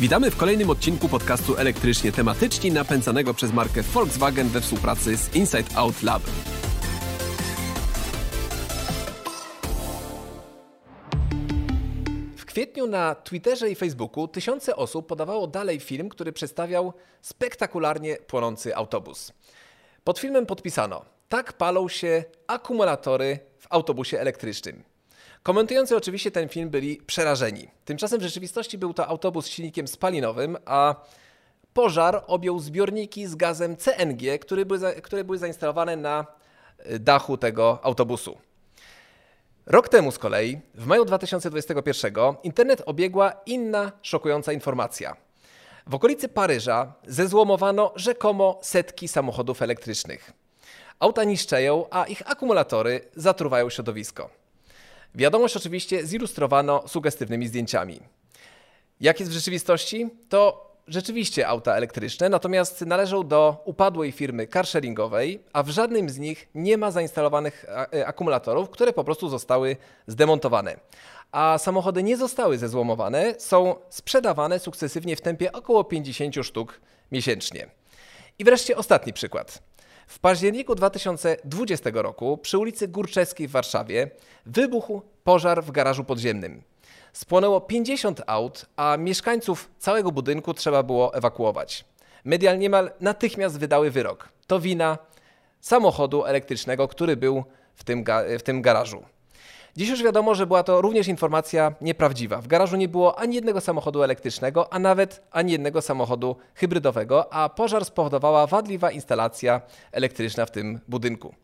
Witamy w kolejnym odcinku podcastu elektrycznie tematyczni napędzanego przez markę Volkswagen we współpracy z Inside Out Lab. W kwietniu na Twitterze i Facebooku tysiące osób podawało dalej film, który przedstawiał spektakularnie płonący autobus. Pod filmem podpisano: Tak palą się akumulatory w autobusie elektrycznym. Komentujący oczywiście ten film byli przerażeni. Tymczasem w rzeczywistości był to autobus z silnikiem spalinowym, a pożar objął zbiorniki z gazem CNG, które były, które były zainstalowane na y, dachu tego autobusu. Rok temu z kolei, w maju 2021, internet obiegła inna szokująca informacja. W okolicy Paryża zezłomowano rzekomo setki samochodów elektrycznych. Auta niszczeją, a ich akumulatory zatruwają środowisko. Wiadomość oczywiście zilustrowano sugestywnymi zdjęciami. Jak jest w rzeczywistości? To rzeczywiście auta elektryczne, natomiast należą do upadłej firmy carsharingowej, a w żadnym z nich nie ma zainstalowanych e, akumulatorów, które po prostu zostały zdemontowane. A samochody nie zostały zezłomowane, są sprzedawane sukcesywnie w tempie około 50 sztuk miesięcznie. I wreszcie ostatni przykład. W październiku 2020 roku przy ulicy Górczewskiej w Warszawie wybuchł pożar w garażu podziemnym. Spłonęło 50 aut, a mieszkańców całego budynku trzeba było ewakuować. Media niemal natychmiast wydały wyrok. To wina samochodu elektrycznego, który był w tym, w tym garażu. Dziś już wiadomo, że była to również informacja nieprawdziwa. W garażu nie było ani jednego samochodu elektrycznego, a nawet ani jednego samochodu hybrydowego, a pożar spowodowała wadliwa instalacja elektryczna w tym budynku.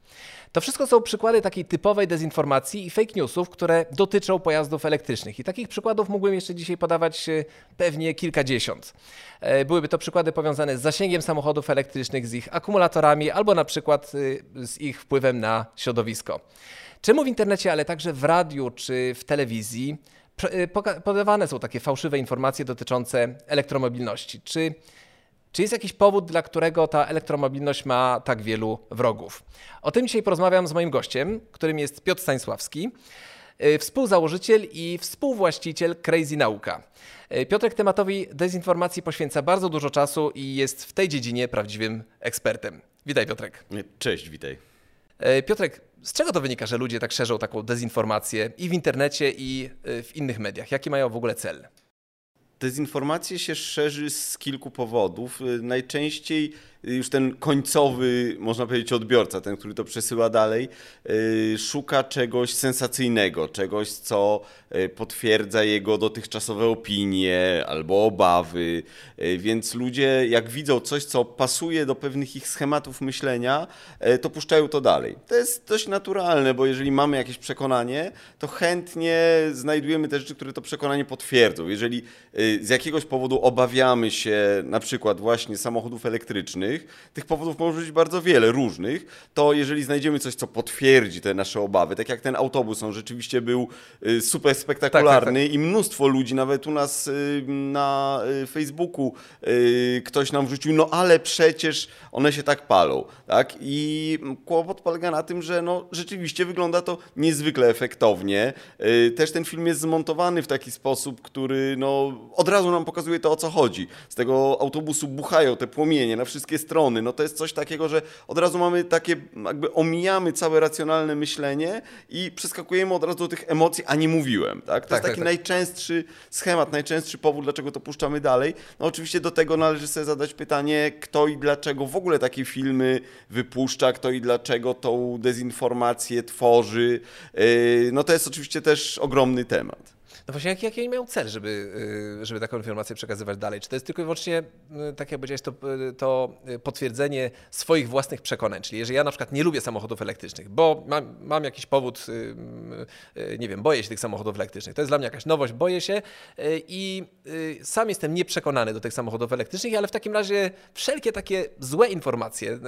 To wszystko są przykłady takiej typowej dezinformacji i fake newsów, które dotyczą pojazdów elektrycznych. I takich przykładów mógłbym jeszcze dzisiaj podawać e, pewnie kilkadziesiąt. E, byłyby to przykłady powiązane z zasięgiem samochodów elektrycznych, z ich akumulatorami albo na przykład e, z ich wpływem na środowisko. Czemu w internecie, ale także w radiu czy w telewizji y, podawane są takie fałszywe informacje dotyczące elektromobilności? Czy, czy jest jakiś powód, dla którego ta elektromobilność ma tak wielu wrogów? O tym dzisiaj porozmawiam z moim gościem, którym jest Piotr Stanisławski, y, współzałożyciel i współwłaściciel Crazy Nauka. Y, Piotrek tematowi dezinformacji poświęca bardzo dużo czasu i jest w tej dziedzinie prawdziwym ekspertem. Witaj Piotrek. Cześć, witaj. Piotrek, z czego to wynika, że ludzie tak szerzą taką dezinformację i w internecie, i y, w innych mediach? Jaki mają w ogóle cel? Dezinformację się szerzy z kilku powodów. Y, najczęściej już ten końcowy, można powiedzieć, odbiorca, ten, który to przesyła dalej, y, szuka czegoś sensacyjnego, czegoś, co y, potwierdza jego dotychczasowe opinie albo obawy. Y, więc ludzie, jak widzą coś, co pasuje do pewnych ich schematów myślenia, to puszczają to dalej. To jest dość naturalne, bo jeżeli mamy jakieś przekonanie, to chętnie znajdujemy te rzeczy, które to przekonanie potwierdzą. Jeżeli z jakiegoś powodu obawiamy się na przykład właśnie samochodów elektrycznych, tych powodów może być bardzo wiele, różnych, to jeżeli znajdziemy coś, co potwierdzi te nasze obawy, tak jak ten autobus, on rzeczywiście był y, super spektakularny tak, tak, tak. i mnóstwo ludzi, nawet u nas y, na y, Facebooku ktoś nam wrzucił, no ale przecież one się tak palą, tak? I kłopot polega na tym, że no, rzeczywiście wygląda to niezwykle efektownie. Też ten film jest zmontowany w taki sposób, który no, od razu nam pokazuje to, o co chodzi. Z tego autobusu buchają te płomienie na wszystkie strony. No to jest coś takiego, że od razu mamy takie, jakby omijamy całe racjonalne myślenie i przeskakujemy od razu do tych emocji, a nie mówiłem. Tak? To tak, jest taki tak, tak. najczęstszy schemat, najczęstszy powód, dlaczego to puszczamy dalej. No oczywiście do tego należy sobie zadać pytanie, kto i dlaczego w ogóle takie filmy wypuszcza, kto i dlaczego tą dezinformację tworzy. Yy, no to jest oczywiście też ogromny temat. No właśnie, jaki, jaki mają cel, żeby, y, żeby taką informację przekazywać dalej? Czy to jest tylko i wyłącznie, y, tak jak powiedziałeś, to, y, to potwierdzenie swoich własnych przekonań? Czyli jeżeli ja na przykład nie lubię samochodów elektrycznych, bo mam, mam jakiś powód, nie wiem, boję się tych samochodów elektrycznych, to jest dla mnie jakaś nowość, boję się i sam jestem nieprzekonany do tych samochodów elektrycznych, ale w takim razie wszelkie takie złe informacje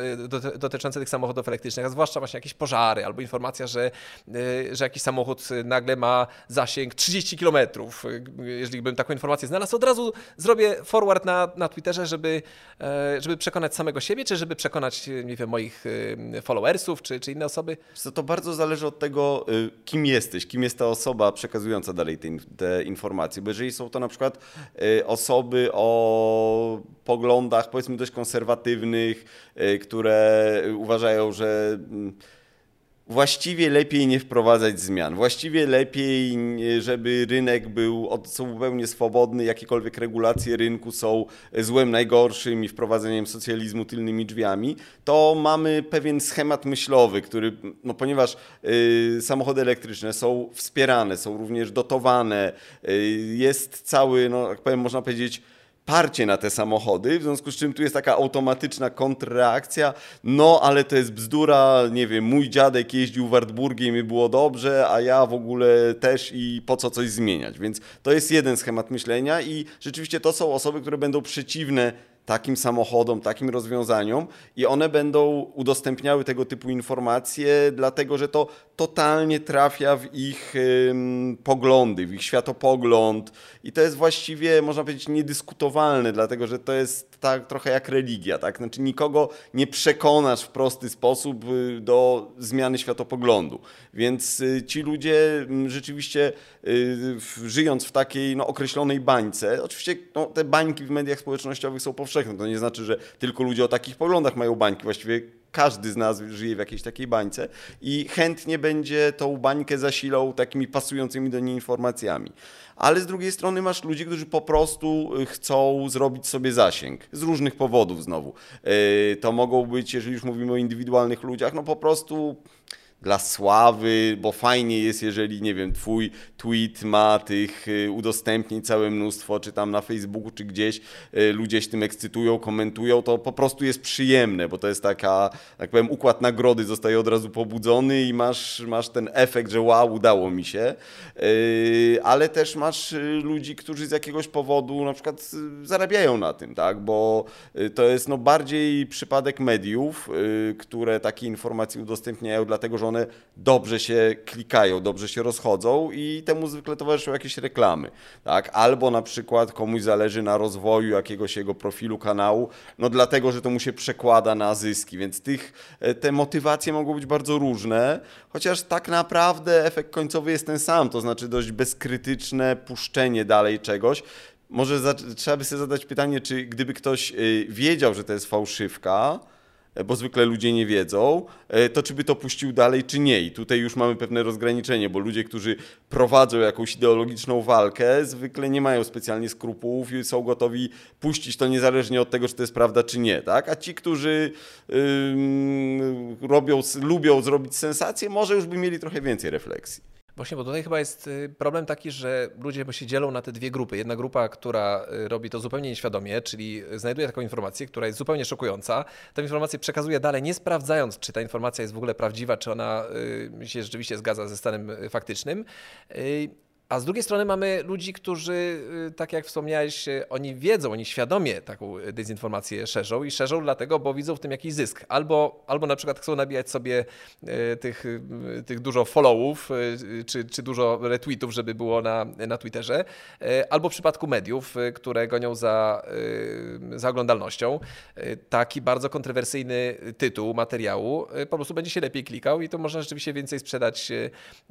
dotyczące tych samochodów elektrycznych, a zwłaszcza właśnie jakieś pożary albo informacja, że, że jakiś samochód nagle ma zasięg 30 km kilometrów, jeżeli bym taką informację znalazł, od razu zrobię forward na, na Twitterze, żeby, żeby przekonać samego siebie, czy żeby przekonać, nie wiem, moich followersów, czy, czy inne osoby? To bardzo zależy od tego, kim jesteś, kim jest ta osoba przekazująca dalej te, te informacje, bo jeżeli są to na przykład osoby o poglądach powiedzmy dość konserwatywnych, które uważają, że mm, właściwie lepiej nie wprowadzać zmian. Właściwie lepiej, żeby rynek był zupełnie swobodny, jakiekolwiek regulacje rynku są złem najgorszym i wprowadzeniem socjalizmu tylnymi drzwiami, to mamy pewien schemat myślowy, który, no ponieważ y, samochody elektryczne są wspierane, są również dotowane, y, jest cały, no jak powiem, można powiedzieć, parcie na te samochody, w związku z czym tu jest taka automatyczna kontrreakcja, no ale to jest bzdura, nie wiem, mój dziadek jeździł Wartburgiem i było dobrze, a ja w ogóle też i po co coś zmieniać, więc to jest jeden schemat myślenia i rzeczywiście to są osoby, które będą przeciwne takim samochodom, takim rozwiązaniom i one będą udostępniały tego typu informacje, dlatego że to totalnie trafia w ich poglądy, w ich światopogląd i to jest właściwie, można powiedzieć, niedyskutowalne, dlatego że to jest tak trochę jak religia, tak? Znaczy nikogo nie przekonasz w prosty sposób y, do zmiany światopoglądu. Więc y, ci ludzie rzeczywiście y, żyjąc w takiej no, określonej bańce, oczywiście no, te bańki w mediach społecznościowych są powszechne, to nie znaczy, że tylko ludzie o takich poglądach mają bańki, właściwie każdy z nas żyje w jakiejś takiej bańce i chętnie będzie tą bańkę zasilał takimi pasującymi do niej informacjami. Ale z drugiej strony masz ludzi, którzy po prostu chcą zrobić sobie zasięg z różnych powodów znowu. Yy, to mogą być, jeżeli już mówimy o indywidualnych ludziach, no po prostu dla sławy, bo fajnie jest, jeżeli, nie wiem, twój tweet ma tych y, udostępnień całe mnóstwo, czy tam na Facebooku, czy gdzieś y, ludzie się tym ekscytują, komentują, to po prostu jest przyjemne, bo to jest taka, tak powiem, układ nagrody zostaje od razu pobudzony i masz, masz ten efekt, że wow, udało mi się, y, ale też masz ludzi, którzy z jakiegoś powodu na przykład zarabiają na tym, tak, bo to jest no bardziej przypadek mediów, które takie informacje udostępniają, dlatego że one dobrze się klikają, dobrze się rozchodzą i temu zwykle towarzyszą jakieś reklamy. Tak? Albo na przykład komuś zależy na rozwoju jakiegoś jego profilu kanału, no dlatego, że to mu się przekłada na zyski, więc tych, e, te motywacje mogą być bardzo różne, chociaż tak naprawdę efekt końcowy jest ten sam, to znaczy dość bezkrytyczne puszczenie dalej czegoś, może trzeba by sobie zadać pytanie, czy gdyby ktoś y, wiedział, że to jest fałszywka, E, bo zwykle ludzie nie wiedzą, e, to czy by to puścił dalej, czy nie. I tutaj już mamy pewne rozgraniczenie, bo ludzie, którzy prowadzą jakąś ideologiczną walkę, zwykle nie mają specjalnie skrupułów i są gotowi puścić to niezależnie od tego, czy to jest prawda, czy nie. Tak? A ci, którzy robią, lubią zrobić sensację, może już by mieli trochę więcej refleksji. Właśnie, bo tutaj chyba jest y, problem taki, że ludzie się dzielą na te dwie grupy. Jedna grupa, która y, robi to zupełnie nieświadomie, czyli znajduje taką informację, która jest zupełnie szokująca. Tę informację przekazuje dalej, nie sprawdzając, czy ta informacja jest w ogóle prawdziwa, czy ona y, się rzeczywiście zgadza ze stanem faktycznym. A z drugiej strony mamy ludzi, którzy, y, tak jak wspomniałeś, y, oni wiedzą, oni świadomie taką dezinformację szerzą i szerzą dlatego, bo widzą w tym jakiś zysk. Albo, albo na przykład chcą nabijać sobie y, tych, tych dużo followów, czy, czy dużo retweetów, żeby było na, na Twitterze, albo w przypadku mediów, które gonią za, za oglądalnością, taki bardzo kontrowersyjny tytuł materiału po prostu będzie się lepiej klikał i to można rzeczywiście więcej sprzedać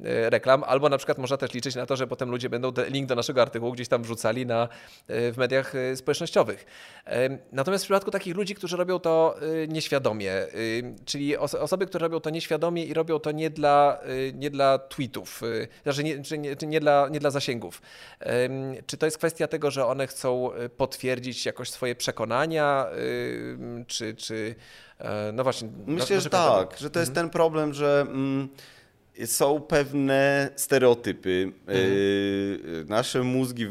reklam, albo na przykład można też liczyć na to, że potem ludzie będą link do naszego artykułu gdzieś tam wrzucali na, e, w mediach e, społecznościowych. E, natomiast w przypadku takich ludzi, którzy robią to nieświadomie, czyli osoby, które robią to nieświadomie i robią to nie dla, nie dla tweetów, znaczy nie, czy nie, czy nie, dla, nie dla zasięgów. Czy to jest kwestia tego, że one chcą potwierdzić jakoś swoje przekonania, czy, czy no właśnie. Myślę, że tak, że to jest mhm. ten problem, że. Mm, są pewne stereotypy. Mhm. E, nasze mózgi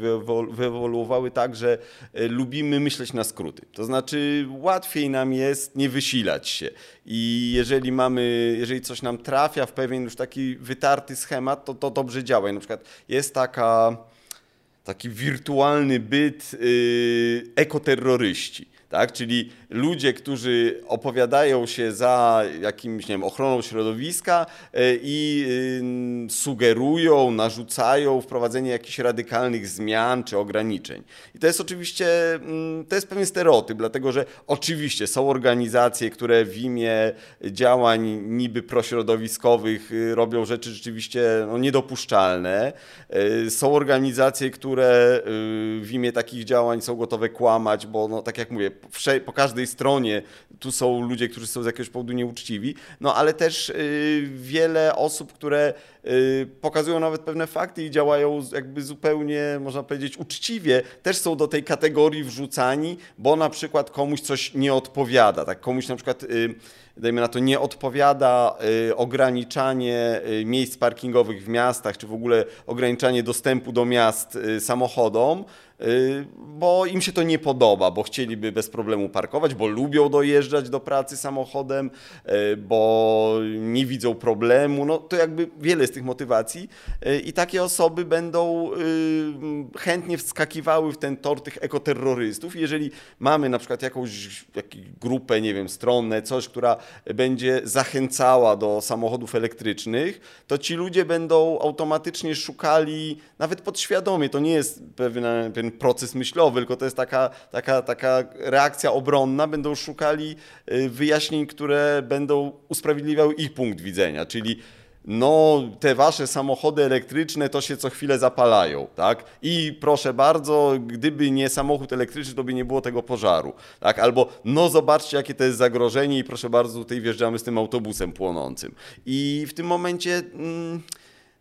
wyewoluowały tak, że e, lubimy myśleć na skróty. To znaczy łatwiej nam jest nie wysilać się. I jeżeli mamy, jeżeli coś nam trafia w pewien już taki wytarty schemat, to to dobrze działa. I na przykład jest taka taki wirtualny byt yy, ekoterroryści tak? Czyli ludzie, którzy opowiadają się za jakimś, nie wiem, ochroną środowiska i sugerują, narzucają wprowadzenie jakichś radykalnych zmian czy ograniczeń. I to jest oczywiście, mm, to jest pewien stereotyp, dlatego że oczywiście są organizacje, które w imię działań niby prośrodowiskowych y, robią rzeczy rzeczywiście no, niedopuszczalne. Y, są organizacje, które y, w imię takich działań są gotowe kłamać, bo no, tak jak mówię, po każdej stronie tu są ludzie, którzy są z jakiegoś powodu nieuczciwi, no ale też wiele osób, które pokazują nawet pewne fakty i działają jakby zupełnie, można powiedzieć, uczciwie, też są do tej kategorii wrzucani, bo na przykład komuś coś nie odpowiada, tak komuś na przykład dajmy na to, nie odpowiada y, ograniczanie y, miejsc parkingowych w miastach, czy w ogóle ograniczanie dostępu do miast y, samochodom, Y, bo im się to nie podoba, bo chcieliby bez problemu parkować, bo lubią dojeżdżać do pracy samochodem, y, bo nie widzą problemu. No to jakby wiele z tych motywacji y, i takie osoby będą chętnie wskakiwały w ten tor tych ekoterrorystów. Jeżeli mamy na przykład jakąś, grupę, nie wiem, stronę, coś, która będzie zachęcała do samochodów elektrycznych, to ci ludzie będą automatycznie szukali, nawet podświadomie, to nie jest pewien proces myślowy, tylko to jest taka, taka, taka reakcja obronna, będą szukali y, wyjaśnień, które będą usprawiedliwiały ich punkt widzenia, czyli no te wasze samochody elektryczne to się co chwilę zapalają, tak? I proszę bardzo, gdyby nie samochód elektryczny, to by nie było tego pożaru, tak? Albo no zobaczcie, jakie to jest zagrożenie i proszę bardzo, tutaj wjeżdżamy z tym autobusem płonącym. I w tym momencie... Mm,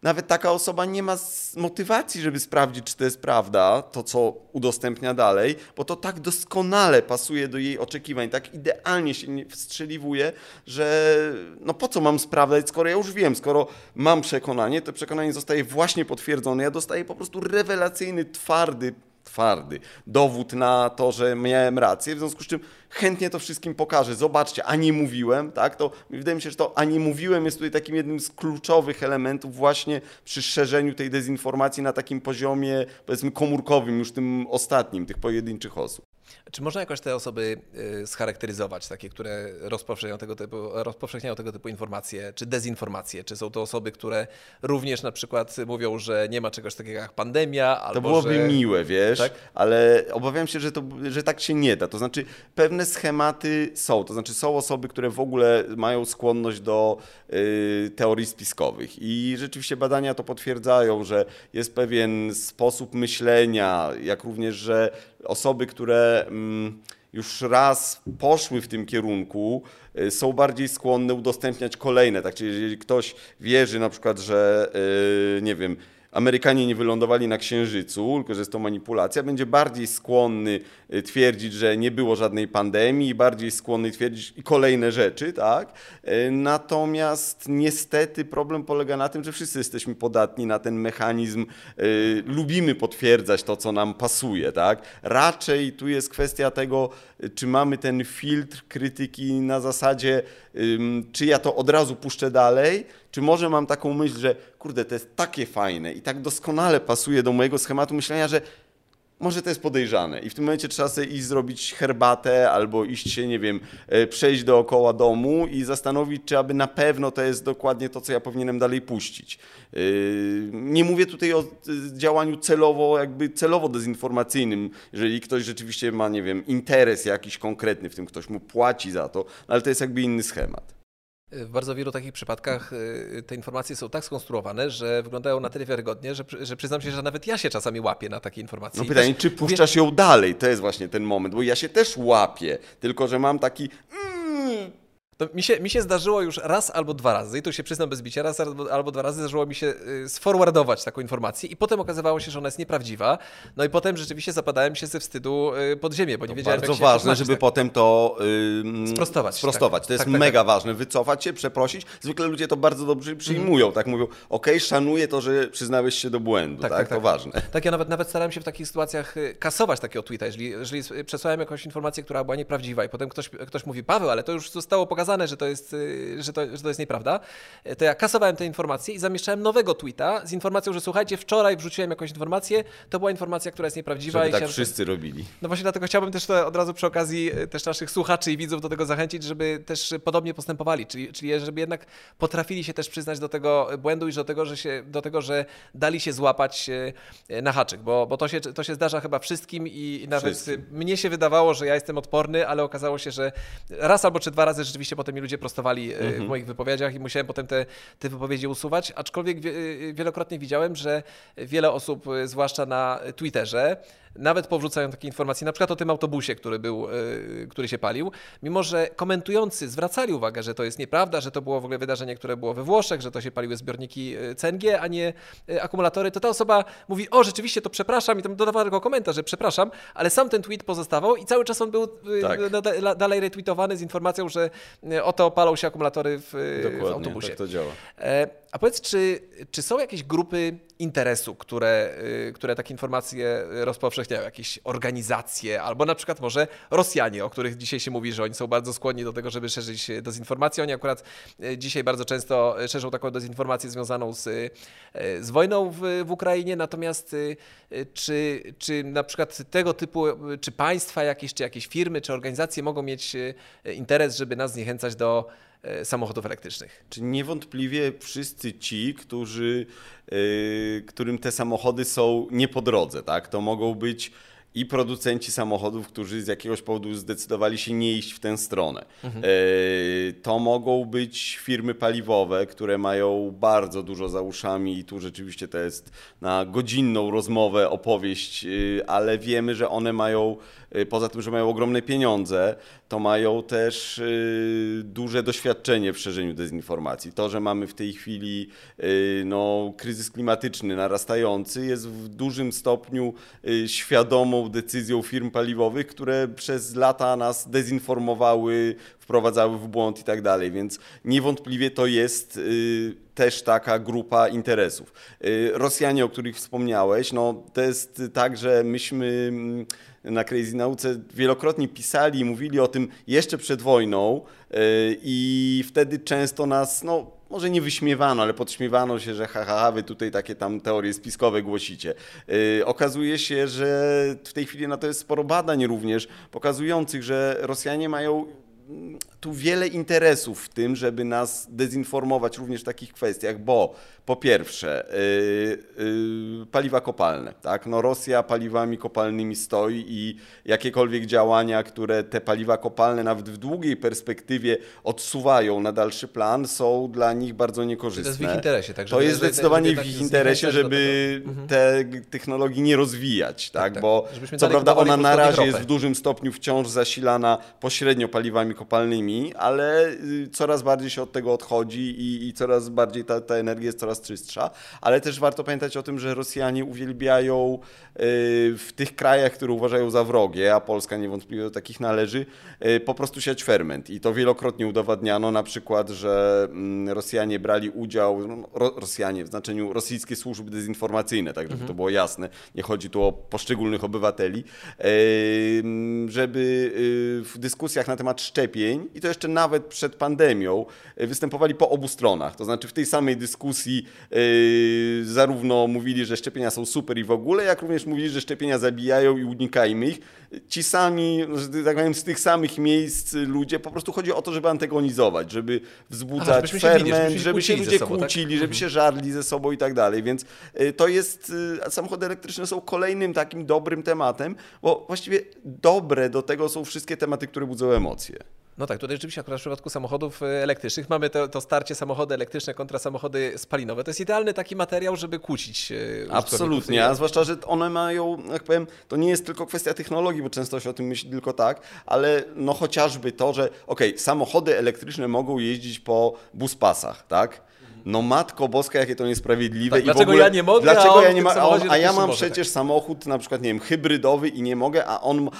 nawet taka osoba nie ma motywacji, żeby sprawdzić, czy to jest prawda, to co udostępnia dalej, bo to tak doskonale pasuje do jej oczekiwań, tak idealnie się wstrzeliwuje, że no po co mam sprawdzać, skoro ja już wiem, skoro mam przekonanie, to przekonanie zostaje właśnie potwierdzone. Ja dostaję po prostu rewelacyjny, twardy twardy dowód na to, że miałem rację, w związku z czym chętnie to wszystkim pokażę. Zobaczcie, a nie mówiłem, tak? To wydaje mi się, że to a nie mówiłem jest tutaj takim jednym z kluczowych elementów właśnie przy szerzeniu tej dezinformacji na takim poziomie, powiedzmy, komórkowym, już tym ostatnim, tych pojedynczych osób. Czy można jakoś te osoby y, scharakteryzować, takie, które rozpowszechniają tego, typu, rozpowszechniają tego typu informacje, czy dezinformacje? Czy są to osoby, które również na przykład mówią, że nie ma czegoś takiego jak pandemia? Albo to byłoby że... miłe, wiesz, tak? ale obawiam się, że, to, że tak się nie da. To znaczy pewne schematy są, to znaczy są osoby, które w ogóle mają skłonność do y, teorii spiskowych i rzeczywiście badania to potwierdzają, że jest pewien sposób myślenia, jak również, że osoby, które mm, już raz poszły w tym kierunku, y, są bardziej skłonne udostępniać kolejne. Tak, czyli jeżeli ktoś wierzy na przykład, że y, nie wiem, Amerykanie nie wylądowali na Księżycu, tylko że jest to manipulacja, będzie bardziej skłonny y, twierdzić, że nie było żadnej pandemii, bardziej skłonny twierdzić i kolejne rzeczy, tak? Y, natomiast niestety problem polega na tym, że wszyscy jesteśmy podatni na ten mechanizm, y, lubimy potwierdzać to, co nam pasuje, tak? Raczej tu jest kwestia tego, czy mamy ten filtr krytyki na zasadzie, czy ja to od razu puszczę dalej, czy może mam taką myśl, że kurde, to jest takie fajne i tak doskonale pasuje do mojego schematu myślenia, że może to jest podejrzane i w tym momencie trzeba sobie iść zrobić herbatę albo iść się, nie wiem, e, przejść dookoła domu i zastanowić, czy aby na pewno to jest dokładnie to, co ja powinienem dalej puścić. E, nie mówię tutaj o e, działaniu celowo, jakby celowo dezinformacyjnym, jeżeli ktoś rzeczywiście ma, nie wiem, interes jakiś konkretny w tym, ktoś mu płaci za to, ale to jest jakby inny schemat. W bardzo wielu takich przypadkach y, te informacje są tak skonstruowane, że wyglądają na tyle wiarygodnie, że, że przyznam się, że nawet ja się czasami łapię na takie informacje. No pytanie, czy puszczasz ją dalej? To jest właśnie ten moment, bo ja się też łapię, tylko że mam taki... To mi, się, mi się zdarzyło już raz albo dwa razy, i tu się przyznam bez bicia, raz albo, albo dwa razy zdarzyło mi się y, sforwardować taką informację i potem okazywało się, że ona jest nieprawdziwa. No i potem rzeczywiście zapadałem się ze wstydu y, pod ziemię, bo nie to wiedziałem, bardzo ważne, żeby tak. potem to yy, sprostować. sprostować. Tak. To jest tak, tak mega tak. ważne. Wycofać się, przeprosić. Zwykle ludzie to bardzo dobrze przyjmują, mm. tak mówią, ok, szanuję to, że przyznałeś się do błędu, tak, tak, tak to ważne. Tak, ja nawet, nawet starałem się w takich sytuacjach y, kasować takiego tweeta, jeżeli, jeżeli przesłałem jakąś informację, która była nieprawdziwa i potem ktoś, ktoś mówi, Paweł, ale to już zostało pokazane dokazane, że to jest, y, że to, że to jest nieprawda, to ja kasowałem te informacje i zamieszczałem nowego tweeta z informacją, że słuchajcie, wczoraj wrzuciłem jakąś informację, to była informacja, która jest nieprawdziwa. Żeby i tak chciałem- wszyscy robili. no właśnie dlatego chciałbym też to od razu przy okazji e, też naszych słuchaczy i widzów do tego zachęcić, żeby też podobnie postępowali, czyli, czyli żeby jednak potrafili się też przyznać do tego błędu i do tego, że, się, do tego, że dali się złapać e, na haczyk, bo, bo to, się, to się zdarza chyba wszystkim i, i nawet Wszystkim. mnie się wydawało, że ja jestem odporny, ale okazało się, że raz albo czy dwa razy rzeczywiście potem mi ludzie prostowali e, w moich wypowiedziach i musiałem potem te, te wypowiedzi usuwać, aczkolwiek wie, e, wielokrotnie widziałem, że wiele osób, e, zwłaszcza na Twitterze, nawet powrzucają takie informacje, na przykład o tym autobusie, który, był, e, który się palił, mimo że komentujący zwracali uwagę, że to jest nieprawda, że to było w ogóle wydarzenie, które było we Włoszech, że to się paliły zbiorniki e, CNG, a nie e, akumulatory, to ta osoba mówi, o rzeczywiście to przepraszam i tam dodawała tylko komentarz, że przepraszam, ale sam ten tweet pozostawał i cały czas on był e, Tak. dalej retweetowany z informacją, że e, oto palą się akumulatory w, e, w Dokładnie, autobusie. tak to działa. A powiedz, czy, czy są jakieś grupy interesu, które, y, które takie informacje rozpowszechniają? Jakieś organizacje, albo na przykład może Rosjanie, o których dzisiaj się mówi, że oni są bardzo skłonni do tego, żeby szerzyć dezinformację. Oni akurat y, dzisiaj bardzo często szerzą taką dezinformację związaną z, y, z wojną w, w Ukrainie. Natomiast czy, czy na przykład tego typu, czy państwa jakieś, czy jakieś firmy, czy organizacje mogą mieć interes, żeby nas zniechęcać do samochodów elektrycznych? Czy niewątpliwie wszyscy ci, którzy, yy, którym te samochody są nie po drodze, tak? To mogą być i producenci samochodów, którzy z jakiegoś powodu zdecydowali się nie iść w tę stronę. Yy, to mogą być firmy paliwowe, które mają bardzo dużo za uszami i tu rzeczywiście to jest na godzinną rozmowę, opowieść, yy, ale wiemy, że one mają, poza tym, że mają ogromne pieniądze, to mają też yy, duże doświadczenie w szerzeniu dezinformacji. To, że mamy w tej chwili yy, no, kryzys klimatyczny narastający, jest w dużym stopniu świadomą decyzją firm paliwowych, które przez lata nas dezinformowały, wprowadzały w błąd i tak dalej, więc niewątpliwie to jest też taka grupa interesów. Rosjanie, o których wspomniałeś, no to jest tak, że myśmy mm, na Crazy Nauce wielokrotnie pisali i mówili o tym jeszcze przed wojną yy, i wtedy często nas, no może nie wyśmiewano, ale podśmiewano się, że ha, ha, wy tutaj takie tam teorie spiskowe głosicie. Yy, okazuje się, że w tej chwili na to jest sporo badań również pokazujących, że Rosjanie mają tu wiele interesów w tym, żeby nas dezinformować również w takich kwestiach, bo po pierwsze yy, yy, paliwa kopalne, tak? No Rosja paliwami kopalnymi stoi i jakiekolwiek działania, które te paliwa kopalne nawet w długiej perspektywie odsuwają na dalszy plan, są dla nich bardzo niekorzystne. To jest w ich interesie, tak, To jest zdecydowanie w ich tak interesie, żeby. Mhm. te g- technologii nie rozwijać, tak? tak. Bo Żebyśmy co prawda ona na razie jest w dużym stopniu wciąż zasilana pośrednio paliwami kopalnymi, ale y, coraz bardziej się od tego odchodzi i, i coraz bardziej ta, ta energia jest coraz czystsza. Ale też warto pamiętać o tym, że Rosjanie uwielbiają y, w tych krajach, które uważają za wrogie, a Polska niewątpliwie do takich należy, y, po prostu siać ferment. I to wielokrotnie udowadniano, na przykład, że mm, Rosjanie brali udział, no, ro, Rosjanie w znaczeniu rosyjskie służby dezinformacyjne, tak żeby to było jasne, nie chodzi tu o poszczególnych obywateli, żeby w dyskusjach na temat szczepień, i to jeszcze nawet przed pandemią, y, występowali po obu stronach. To znaczy w tej samej dyskusji y, zarówno mówili, że szczepienia są super i w ogóle, jak również mówili, że szczepienia zabijają i unikajmy ich. Ci sami, że tak powiem, z tych samych miejsc ludzie, po prostu chodzi o to, żeby antagonizować, żeby wzbudzać żebyśmy bili, ferment, się żeby się ludzie sobą, tak? kłócili, żeby się żarli ze sobą i tak dalej. Więc y, to jest, samochody elektryczne są kolejnym takim dobrym tematem, bo właściwie dobre do tego są wszystkie tematy, które budzą emocje. No tak, tutaj rzeczywiście akurat w przypadku samochodów e, elektrycznych mamy to, to starcie samochody elektryczne kontra samochody spalinowe. To jest idealny taki materiał, żeby kłócić e. Absolutnie, a zwłaszcza, że one mają, jak powiem, to nie jest tylko kwestia technologii, bo często się o tym myśli tylko tak, ale no chociażby to, że okej, samochody elektryczne mogą jeździć po buspasach, tak? No matko boska, jakie to niesprawiedliwe. Tak, i dlaczego ogóle, ja nie mogę, dlaczego a ja nie ma, a, on, a ja mam może, przecież samochód na przykład, nie wiem, hybrydowy i nie mogę, a on,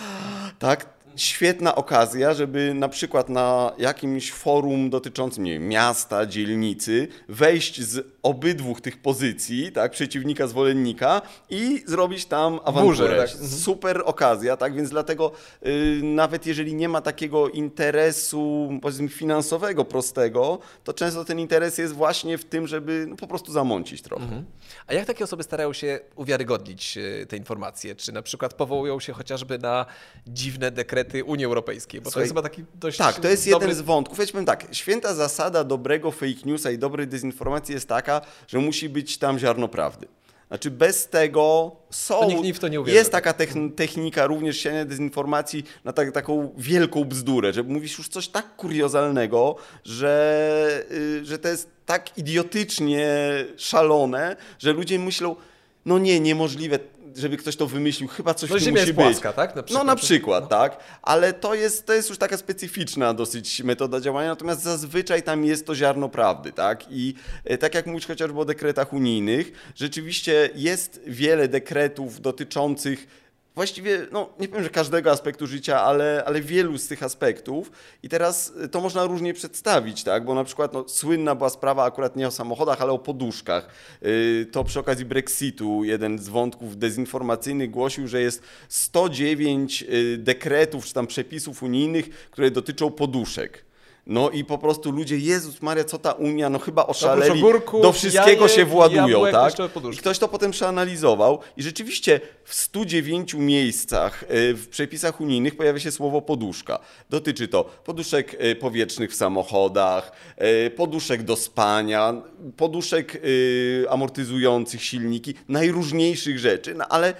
tak? Świetna okazja, żeby na przykład na jakimś forum dotyczącym nie wiem, miasta, dzielnicy, wejść z obydwu tych pozycji, tak, przeciwnika, zwolennika i zrobić tam awanturę. Tak. Super okazja, tak, więc dlatego y, nawet jeżeli nie ma takiego interesu, powiedzmy, finansowego, prostego, to często ten interes jest właśnie w tym, żeby no, po prostu zamącić trochę. A jak takie osoby starają się uwiarygodnić e, te informacje? Czy na przykład powołują się chociażby na dziwne dekrety Unii Europejskiej? Bo to Słuchaj, jest chyba taki dość Tak, to jest dobry... jeden z wątków. Ja powiem tak, święta zasada dobrego fake newsa i dobrej dezinformacji jest taka, że musi być tam ziarno prawdy. Znaczy bez tego są... To nikt nie w to nie uwierzy. Jest taka techn- technika również siania dezinformacji na tak, taką wielką bzdurę, że mówisz już coś tak kuriozalnego, że, y, że to jest tak idiotycznie szalone, że ludzie myślą, no nie, niemożliwe, żeby ktoś to wymyślił, chyba coś No tu Ziemia musi jest być. płaska, tak? Na No na przykład, tak, ale to jest, to jest już taka specyficzna dosyć metoda działania, natomiast zazwyczaj tam jest to ziarno prawdy, tak, i e, tak jak mówisz chociażby o dekretach unijnych, rzeczywiście jest wiele dekretów dotyczących właściwie, no nie powiem, że każdego aspektu życia, ale, ale wielu z tych aspektów i teraz y, to można różnie przedstawić, tak, bo na przykład no, słynna była sprawa akurat nie o samochodach, ale o poduszkach. Y, To przy okazji Brexitu jeden z wątków dezinformacyjnych głosił, że jest 109 y, dekretów czy tam przepisów unijnych, które dotyczą poduszek. No i po prostu ludzie, Jezus Maria, co ta Unia, no chyba oszaleli, ogórków, do wszystkiego jajek, się władują, jabłek, tak? I ktoś to potem przeanalizował i rzeczywiście w 109 miejscach y, w przepisach unijnych pojawia się słowo poduszka. Dotyczy to poduszek y, powietrznych w samochodach, y, poduszek do spania, poduszek amortyzujących silniki, najróżniejszych rzeczy, no ale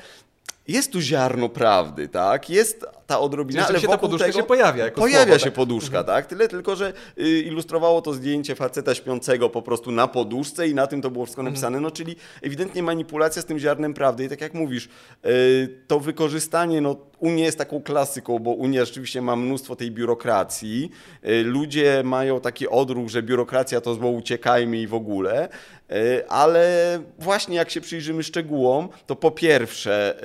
jest tu ziarno prawdy, tak? Jest ta odrobina, Czyli ale rzeczywiście ta poduszka się pojawia jako pojawia słowo, się tak? poduszka, tak? Tyle tylko, że y, ilustrowało to zdjęcie faceta śpiącego po prostu na poduszce i na tym to było wszystko napisane, no czyli ewidentnie manipulacja z tym ziarnem prawdy. I tak jak mówisz, y, to wykorzystanie, no Unia jest taką klasyką, bo Unia rzeczywiście ma mnóstwo tej biurokracji, y, ludzie mają taki odruch, że biurokracja to zło uciekajmy i w ogóle, ale właśnie jak się przyjrzymy szczegółom, to po pierwsze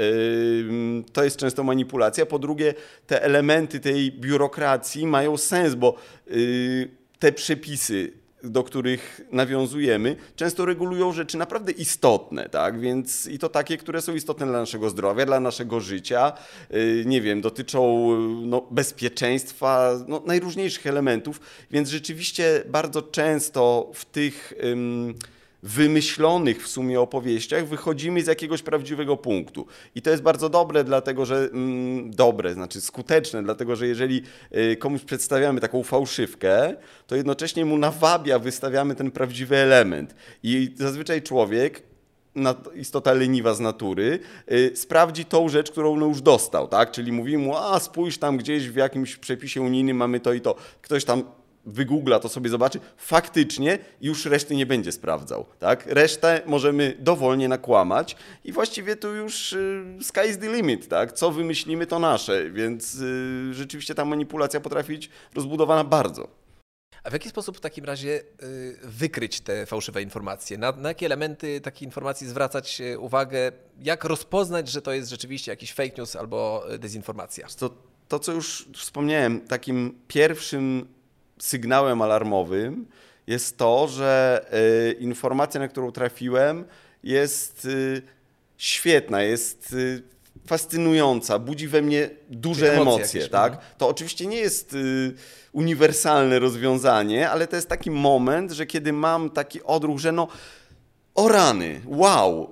to jest często manipulacja, po drugie te elementy tej biurokracji mają sens, bo y, te przepisy do których nawiązujemy, często regulują rzeczy naprawdę istotne, tak? Więc i to takie, które są istotne dla naszego zdrowia, dla naszego życia, yy, nie wiem, dotyczą yy, no, bezpieczeństwa, no, najróżniejszych elementów, więc rzeczywiście bardzo często w tych wymyślonych w sumie opowieściach wychodzimy z jakiegoś prawdziwego punktu. I to jest bardzo dobre, dlatego że mm, dobre, znaczy skuteczne, dlatego że jeżeli y, komuś przedstawiamy taką fałszywkę, to jednocześnie mu nawabia, wystawiamy ten prawdziwy element. I zazwyczaj człowiek istota leniwa z natury, y, sprawdzi tą rzecz, którą no już dostał, tak? Czyli mówi mu, a spójrz tam gdzieś w jakimś przepisie unijnym mamy to i to. Ktoś tam wygoogla, to sobie zobaczy, faktycznie już reszty nie będzie sprawdzał, tak? Resztę możemy dowolnie nakłamać i właściwie tu już y, sky is the limit, tak? Co wymyślimy, to nasze, więc y, rzeczywiście ta manipulacja potrafi być rozbudowana bardzo. A w jaki sposób w takim razie y, wykryć te fałszywe informacje? Na, na jakie elementy takiej informacji zwracać uwagę? Jak rozpoznać, że to jest rzeczywiście jakiś fake news albo dezinformacja? To, to, co już wspomniałem, takim pierwszym sygnałem alarmowym jest to, że y, informacja, na którą trafiłem, jest y, świetna, jest y, fascynująca, budzi we mnie duże Emocje emocje, jakieś, tak? mhm. To oczywiście nie jest y, uniwersalne rozwiązanie, ale to jest taki moment, że kiedy mam taki odruch, że no o rany, wow,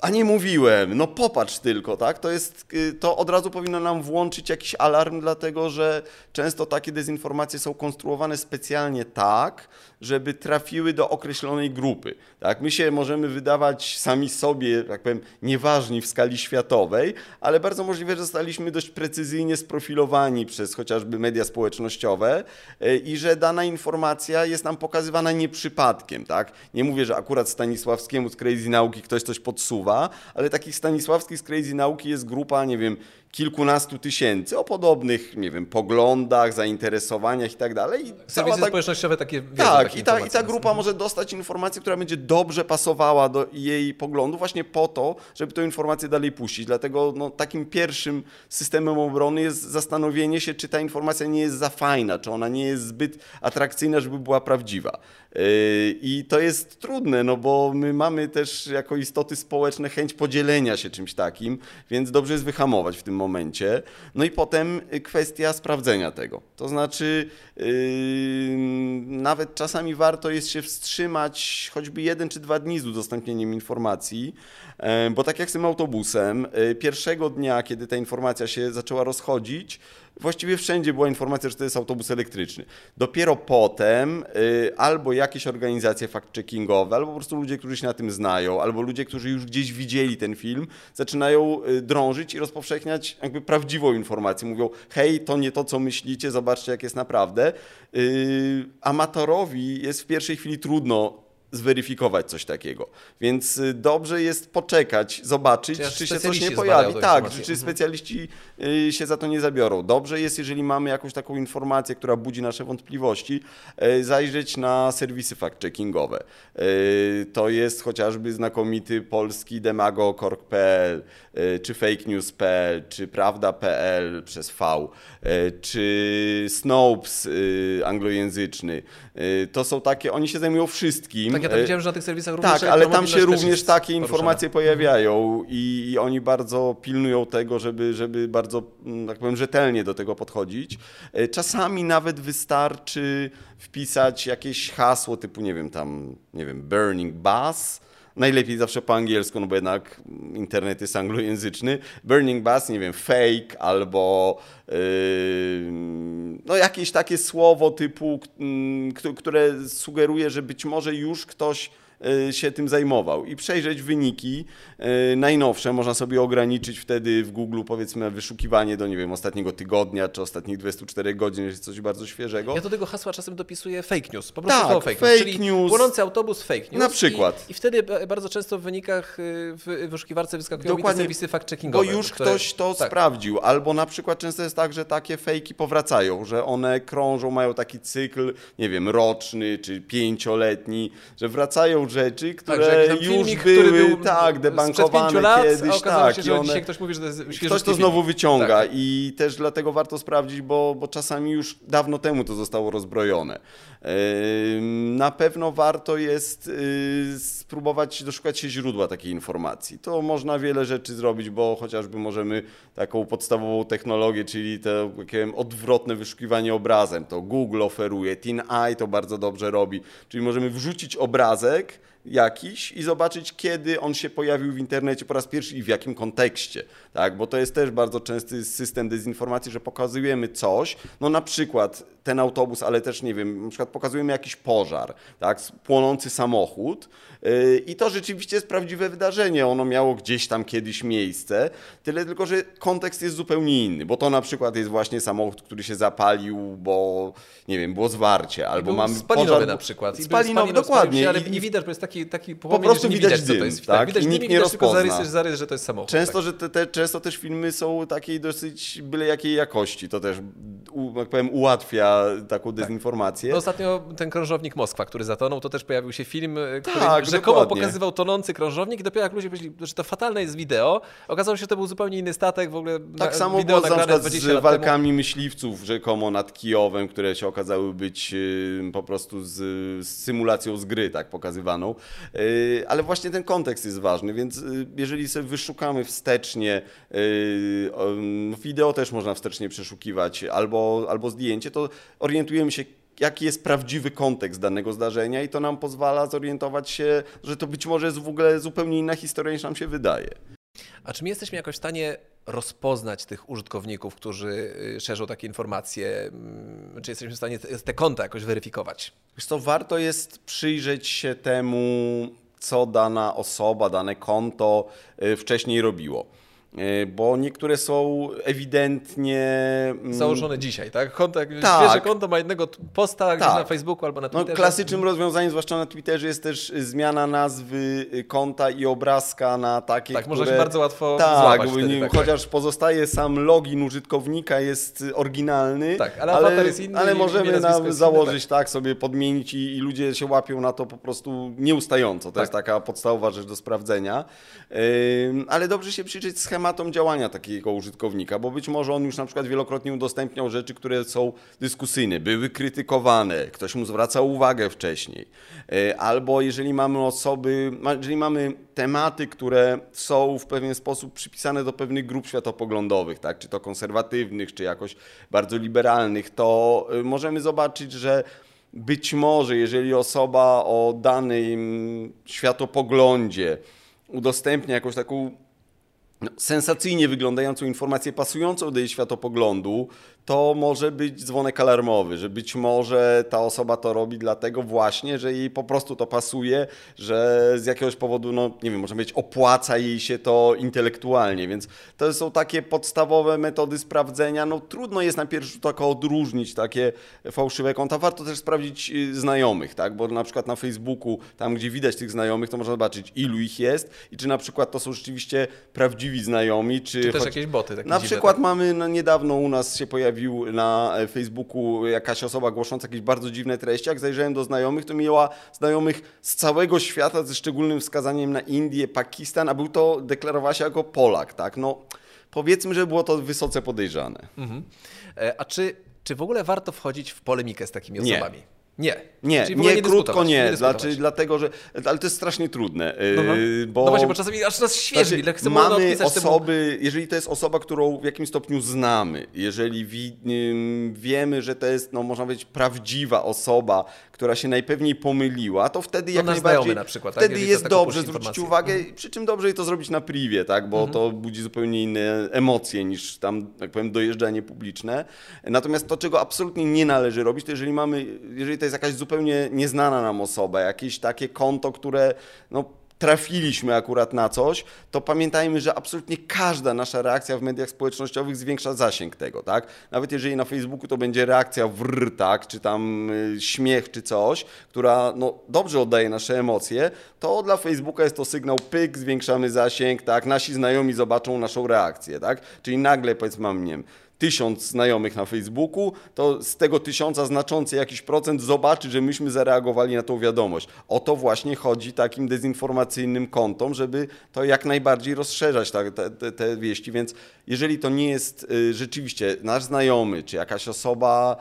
a nie mówiłem, no popatrz tylko, tak? To jest, y, to od razu powinno nam włączyć jakiś alarm, dlatego że często takie dezinformacje są konstruowane specjalnie tak, żeby trafiły do określonej grupy. Tak? My się możemy wydawać sami sobie, tak powiem, nieważni w skali światowej, ale bardzo możliwe, że zostaliśmy dość precyzyjnie sprofilowani przez chociażby media społecznościowe y, i że dana informacja jest nam pokazywana nie przypadkiem. Tak? Nie mówię, że akurat Stanisławskiemu z Crazy Nauki ktoś coś podsuwa, ale takich Stanisławskich z Crazy Nauki jest grupa, nie wiem, kilkunastu tysięcy o podobnych, nie wiem, poglądach, zainteresowaniach i tak dalej. I Serwisy ta- społecznościowe takie wiedzą tak, i ta, i ta grupa może dostać informację, która będzie dobrze pasowała do jej poglądu, właśnie po to, żeby tę informację dalej puścić. Dlatego no, takim pierwszym systemem obrony jest zastanowienie się, czy ta informacja nie jest za fajna, czy ona nie jest zbyt atrakcyjna, żeby była prawdziwa. Yy, I to jest trudne, no bo my mamy też jako istoty społeczne chęć podzielenia się czymś takim, więc dobrze jest wyhamować w tym momencie. No i potem kwestia sprawdzenia tego. To znaczy, yy, nawet czasami warto jest się wstrzymać choćby jeden czy dwa dni z udostępnieniem informacji, e, bo tak jak z tym autobusem, e, pierwszego dnia, kiedy ta informacja się zaczęła rozchodzić, właściwie wszędzie była informacja, że to jest autobus elektryczny. Dopiero potem y, albo jakieś organizacje fact-checkingowe, albo po prostu ludzie, którzy się na tym znają, albo ludzie, którzy już gdzieś widzieli ten film, zaczynają y, drążyć i rozpowszechniać jakby prawdziwą informację. Mówią, hej, to nie to, co myślicie, zobaczcie, jak jest naprawdę. Y, amatorowi jest w pierwszej chwili trudno zweryfikować coś takiego. Więc y, dobrze jest poczekać, zobaczyć, aż czy się coś nie pojawi. Tak, informację. czy Mhm. specjaliści y, się za to nie zabiorą. Dobrze jest, jeżeli mamy jakąś taką informację, która budzi nasze wątpliwości, y, zajrzeć na serwisy fact-checkingowe. To jest chociażby znakomity polski demagog.org.pl, y, czy fakenews.pl, czy prawda.pl przez V, czy Snopes anglojęzyczny. To są takie, oni się zajmują wszystkim. Tak, ja tam Y, widziałem, że na tych serwisach również tak, ale tam się również takie informacje pojawiają i, i oni bardzo pilnują tego, żeby, żeby bardzo, mm, tak powiem, rzetelnie do tego podchodzić. E, Czasami nawet wystarczy wpisać jakieś hasło typu, nie wiem, tam, nie wiem, burning bus, Najlepiej zawsze po angielsku, no bo jednak internet jest anglojęzyczny. Burning Bus, nie wiem, fake albo yy, no jakieś takie słowo typu, mm, które sugeruje, że być może już ktoś się tym zajmował i przejrzeć wyniki y, najnowsze. Można sobie ograniczyć wtedy w Google powiedzmy wyszukiwanie do, nie wiem, ostatniego tygodnia czy ostatnich 24 godzin, jeżeli coś bardzo świeżego. Ja do tego hasła czasem dopisuję fake news. Po prostu Tak, słowo fake, fake news. Czyli news. płonący autobus fake news. Na przykład. I, I wtedy ba- bardzo często w wynikach y, w wyszukiwarce wyskakują Dokładnie, serwisy Bo fact-checkingowe. już które- ktoś to tak. sprawdził. Albo na przykład często jest tak, że takie fejki powracają, że one krążą, mają taki cykl, nie wiem, roczny czy pięcioletni, że wracają rzeczy, które Tak, jakiś tam już filmik, były który był tak, debankowane lat, kiedyś. tak, się, że one... ktoś mówi, że to jest Ktoś to film. znowu wyciąga Tak. i też dlatego warto sprawdzić, bo, bo czasami już dawno temu to zostało rozbrojone. Na pewno warto jest y, spróbować doszukać się źródła takiej informacji. To można wiele rzeczy zrobić, bo chociażby możemy taką podstawową technologię, czyli to takie odwrotne wyszukiwanie obrazem, to Google oferuje, TinEye to bardzo dobrze robi, czyli możemy wrzucić obrazek, jakiś i zobaczyć, kiedy on się pojawił w internecie po raz pierwszy i w jakim kontekście, tak? Bo to jest też bardzo częsty system dezinformacji, że pokazujemy coś, no na przykład ten autobus, ale też nie wiem, na przykład pokazujemy jakiś pożar, tak? Płonący samochód yy, i to rzeczywiście jest prawdziwe wydarzenie, ono miało gdzieś tam kiedyś miejsce, tyle tylko, że kontekst jest zupełnie inny, bo to na przykład jest właśnie samochód, który się zapalił, bo nie wiem, było zwarcie, albo mamy spalinowy pożar, na przykład. Spalinowy, spalił dokładnie. Się, ale I- nie widać, bo jest taki, taki Po płomień, prostu widać widać, co dym, to jest. tak? widać dym nikt nie widać tylko rozpozna. zarys, zarys, że to jest samochód. Często, tak. że te, te, często też filmy są takiej dosyć byle jakiej jakości. To też, u, jak powiem, ułatwia taką dezinformację. No Ostatnio ten krążownik Moskwa, który zatonął, to też pojawił się film, y, który Tak, rzekomo dokładnie. pokazywał tonący krążownik i dopiero jak ludzie myśleli, że to fatalne jest wideo, okazało się, że to był zupełnie inny statek, w ogóle Tak na, samo było na nagrane przykład 20 z walkami myśliwców rzekomo nad Kijowem, które się okazały być y, po prostu z, z symulacją z gry, tak pokazywaną. Y, Ale właśnie ten kontekst jest ważny, więc y, jeżeli sobie wyszukamy wstecznie, y, um, wideo też można wstecznie przeszukiwać, albo, albo zdjęcie, to orientujemy się, jaki jest prawdziwy kontekst danego zdarzenia i to nam pozwala zorientować się, że to być może jest w ogóle zupełnie inna historia niż nam się wydaje. A czy my jesteśmy jakoś w stanie rozpoznać tych użytkowników, którzy y, szerzą takie informacje? Mm, Czy jesteśmy w stanie te, konta jakoś weryfikować? Wiesz co, warto jest przyjrzeć się temu, co dana osoba, dane konto y, wcześniej robiło. E, bo niektóre są ewidentnie... Mm, Założone dzisiaj, tak? Konto, jak tak. świeże konto ma jednego posta tak. na Facebooku albo na no, Twitterze. No, klasycznym rozwiązaniem, zwłaszcza na Twitterze, jest też zmiana nazwy konta i obrazka na takie, Tak, które... można się bardzo łatwo tak, złapać wtedy, wtedy, tak, chociaż tak. pozostaje sam login użytkownika, jest oryginalny, tak, ale, ale, jest inny ale możemy nam założyć, inny, tak. tak. sobie podmienić i, i, ludzie się łapią na to po prostu nieustająco. To tak. jest taka podstawowa rzecz do sprawdzenia. Yy, ale dobrze się przyjrzeć schematom działania takiego użytkownika, bo być może on już na przykład wielokrotnie udostępniał rzeczy, które są dyskusyjne, były krytykowane, ktoś mu zwracał uwagę wcześniej. E, albo jeżeli mamy osoby, jeżeli mamy tematy, które są w pewien sposób przypisane do pewnych grup światopoglądowych, tak, czy to konserwatywnych, czy jakoś bardzo liberalnych, to e, możemy zobaczyć, że być może, jeżeli osoba o danym światopoglądzie udostępnia jakąś taką sensacyjnie wyglądającą informację pasującą do jej światopoglądu, to może być dzwonek alarmowy, że być może ta osoba to robi dlatego właśnie, że jej po prostu to pasuje, że z jakiegoś powodu, no nie wiem, może być opłaca jej się to intelektualnie, więc to są takie podstawowe metody sprawdzenia. No trudno jest na pierwszy rzut oka odróżnić takie fałszywe konta. Warto też sprawdzić y, znajomych, tak, bo na przykład na Facebooku, tam gdzie widać tych znajomych, to można zobaczyć ilu ich jest i czy na przykład to są rzeczywiście prawdziwi znajomi, czy... Czy też choć... jakieś boty. na przykład tak? mamy, no, niedawno u nas się pojawił pojawił na e, Facebooku jakaś osoba głosząca jakieś bardzo dziwne treści. Jak zajrzałem do znajomych, to miała znajomych z całego świata ze szczególnym wskazaniem na Indię, Pakistan, a był to, deklarowała się jako Polak, tak? No, powiedzmy, że było to wysoce podejrzane. Mhm. E, a czy, czy w ogóle warto wchodzić w polemikę z takimi osobami? Nie. Nie, nie, nie, nie krótko nie, nie znaczy, dlatego, że, ale to jest strasznie trudne, no, no. bo... No właśnie, bo czasami aż nas świeży, znaczy, chcemy mamy osoby, temu... jeżeli to jest osoba, którą w jakimś stopniu znamy, jeżeli wi, wiemy, że to jest, no można powiedzieć, prawdziwa osoba, która się najpewniej pomyliła, to wtedy no jak najbardziej, na przykład, tak? wtedy jest dobrze zwrócić uwagę, mhm. przy czym dobrze to zrobić na privie, tak, bo mhm. to budzi zupełnie inne emocje niż tam, jak powiem, dojeżdżanie publiczne. Natomiast to, czego absolutnie nie należy robić, to jeżeli mamy, jeżeli to jest jakaś zupełnie nieznana nam osoba, jakieś takie konto, które no, trafiliśmy akurat na coś, to pamiętajmy, że absolutnie każda nasza reakcja w mediach społecznościowych zwiększa zasięg tego, tak? Nawet jeżeli na Facebooku to będzie reakcja wr, tak, czy tam y, śmiech, czy coś, która no, dobrze oddaje nasze emocje, to dla Facebooka jest to sygnał pyk, zwiększamy zasięg, tak? Nasi znajomi zobaczą naszą reakcję, tak? Czyli nagle powiedzmy mam, nie wiem, tysiąc znajomych na Facebooku, to z tego tysiąca znaczący jakiś procent zobaczy, że myśmy zareagowali na tą wiadomość. O to właśnie chodzi takim dezinformacyjnym kontom, żeby to jak najbardziej rozszerzać te, te, te wieści. Więc jeżeli to nie jest y, rzeczywiście nasz znajomy, czy jakaś osoba,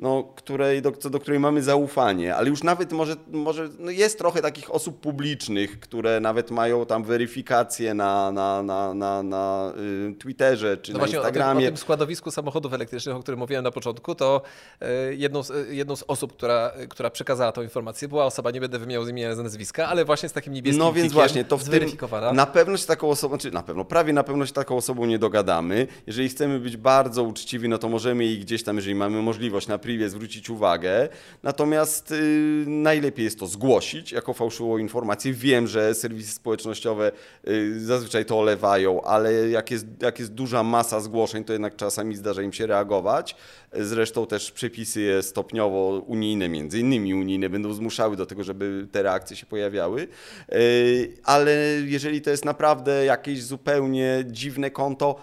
no, której, do, do której mamy zaufanie, ale już nawet może, może no jest trochę takich osób publicznych, które nawet mają tam weryfikację na, na, na, na, na y, Twitterze czy no na Instagramie. O tym, o tym składowisku samochodów elektrycznych, o którym mówiłem na początku, to y, jedną z, y, jedną z osób, która, która przekazała tą informację, była osoba, nie będę wymieniał imienia z nazwiska, ale właśnie z takim niebieskim No więc właśnie, to w tym, na pewno się taką osobą, czy na pewno, prawie na pewno się taką osobą nie dogadamy. Jeżeli chcemy być bardzo uczciwi, no to możemy jej gdzieś tam, jeżeli mamy możliwość na privie zwrócić uwagę. Natomiast y, najlepiej jest to zgłosić jako fałszywą informację. Wiem, że serwisy społecznościowe y, zazwyczaj to olewają, ale jak jest, jak jest duża masa zgłoszeń, to jednak czasami zdarza im się reagować. Zresztą też przepisy stopniowo unijne, między innymi unijne, będą zmuszały do tego, żeby te reakcje się pojawiały. Y, ale jeżeli to jest naprawdę jakieś zupełnie dziwne konto,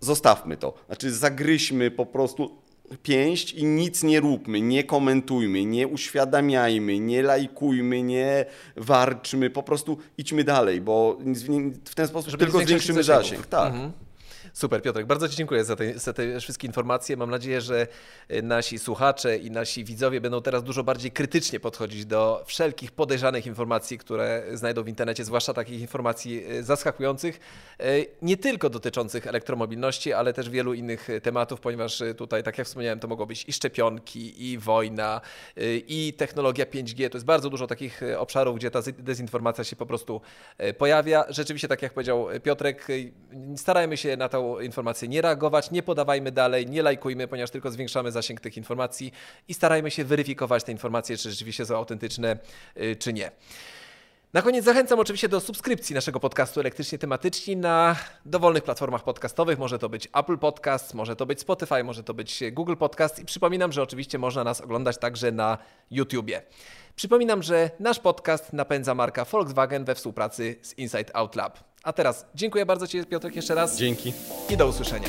zostawmy to. Znaczy zagryźmy po prostu pięść i nic nie róbmy, nie komentujmy, nie uświadamiajmy, nie lajkujmy, nie warczmy, po prostu idźmy dalej, bo w ten sposób Żeby tylko zwiększymy zasięg. Tak. Mhm. Super, Piotrek, bardzo Ci dziękuję za te, za te wszystkie informacje. Mam nadzieję, że e, nasi słuchacze i nasi widzowie będą teraz dużo bardziej krytycznie podchodzić do wszelkich podejrzanych informacji, które znajdą w internecie, zwłaszcza takich informacji e, zaskakujących, e, nie tylko dotyczących elektromobilności, ale też wielu innych tematów, ponieważ tutaj, tak jak wspomniałem, to mogą być i szczepionki, i wojna, i technologia 5G. To jest bardzo dużo takich obszarów, gdzie ta dezinformacja się po prostu pojawia. Rzeczywiście, tak jak powiedział Piotrek, starajmy się na tą informację nie reagować, nie podawajmy dalej, nie lajkujmy, ponieważ tylko zwiększamy zasięg tych informacji i starajmy się weryfikować te informacje, czy rzeczywiście są autentyczne, y, czy nie. Na koniec zachęcam oczywiście do subskrypcji naszego podcastu Elektrycznie Tematyczni na dowolnych platformach podcastowych. Może to być Apple Podcast, może to być Spotify, może to być Google Podcast i przypominam, że oczywiście można nas oglądać także na YouTubie. Przypominam, że nasz podcast napędza marka Volkswagen we współpracy z Inside Out Lab. A teraz dziękuję bardzo Ci Piotrek jeszcze raz Dzięki. i do usłyszenia.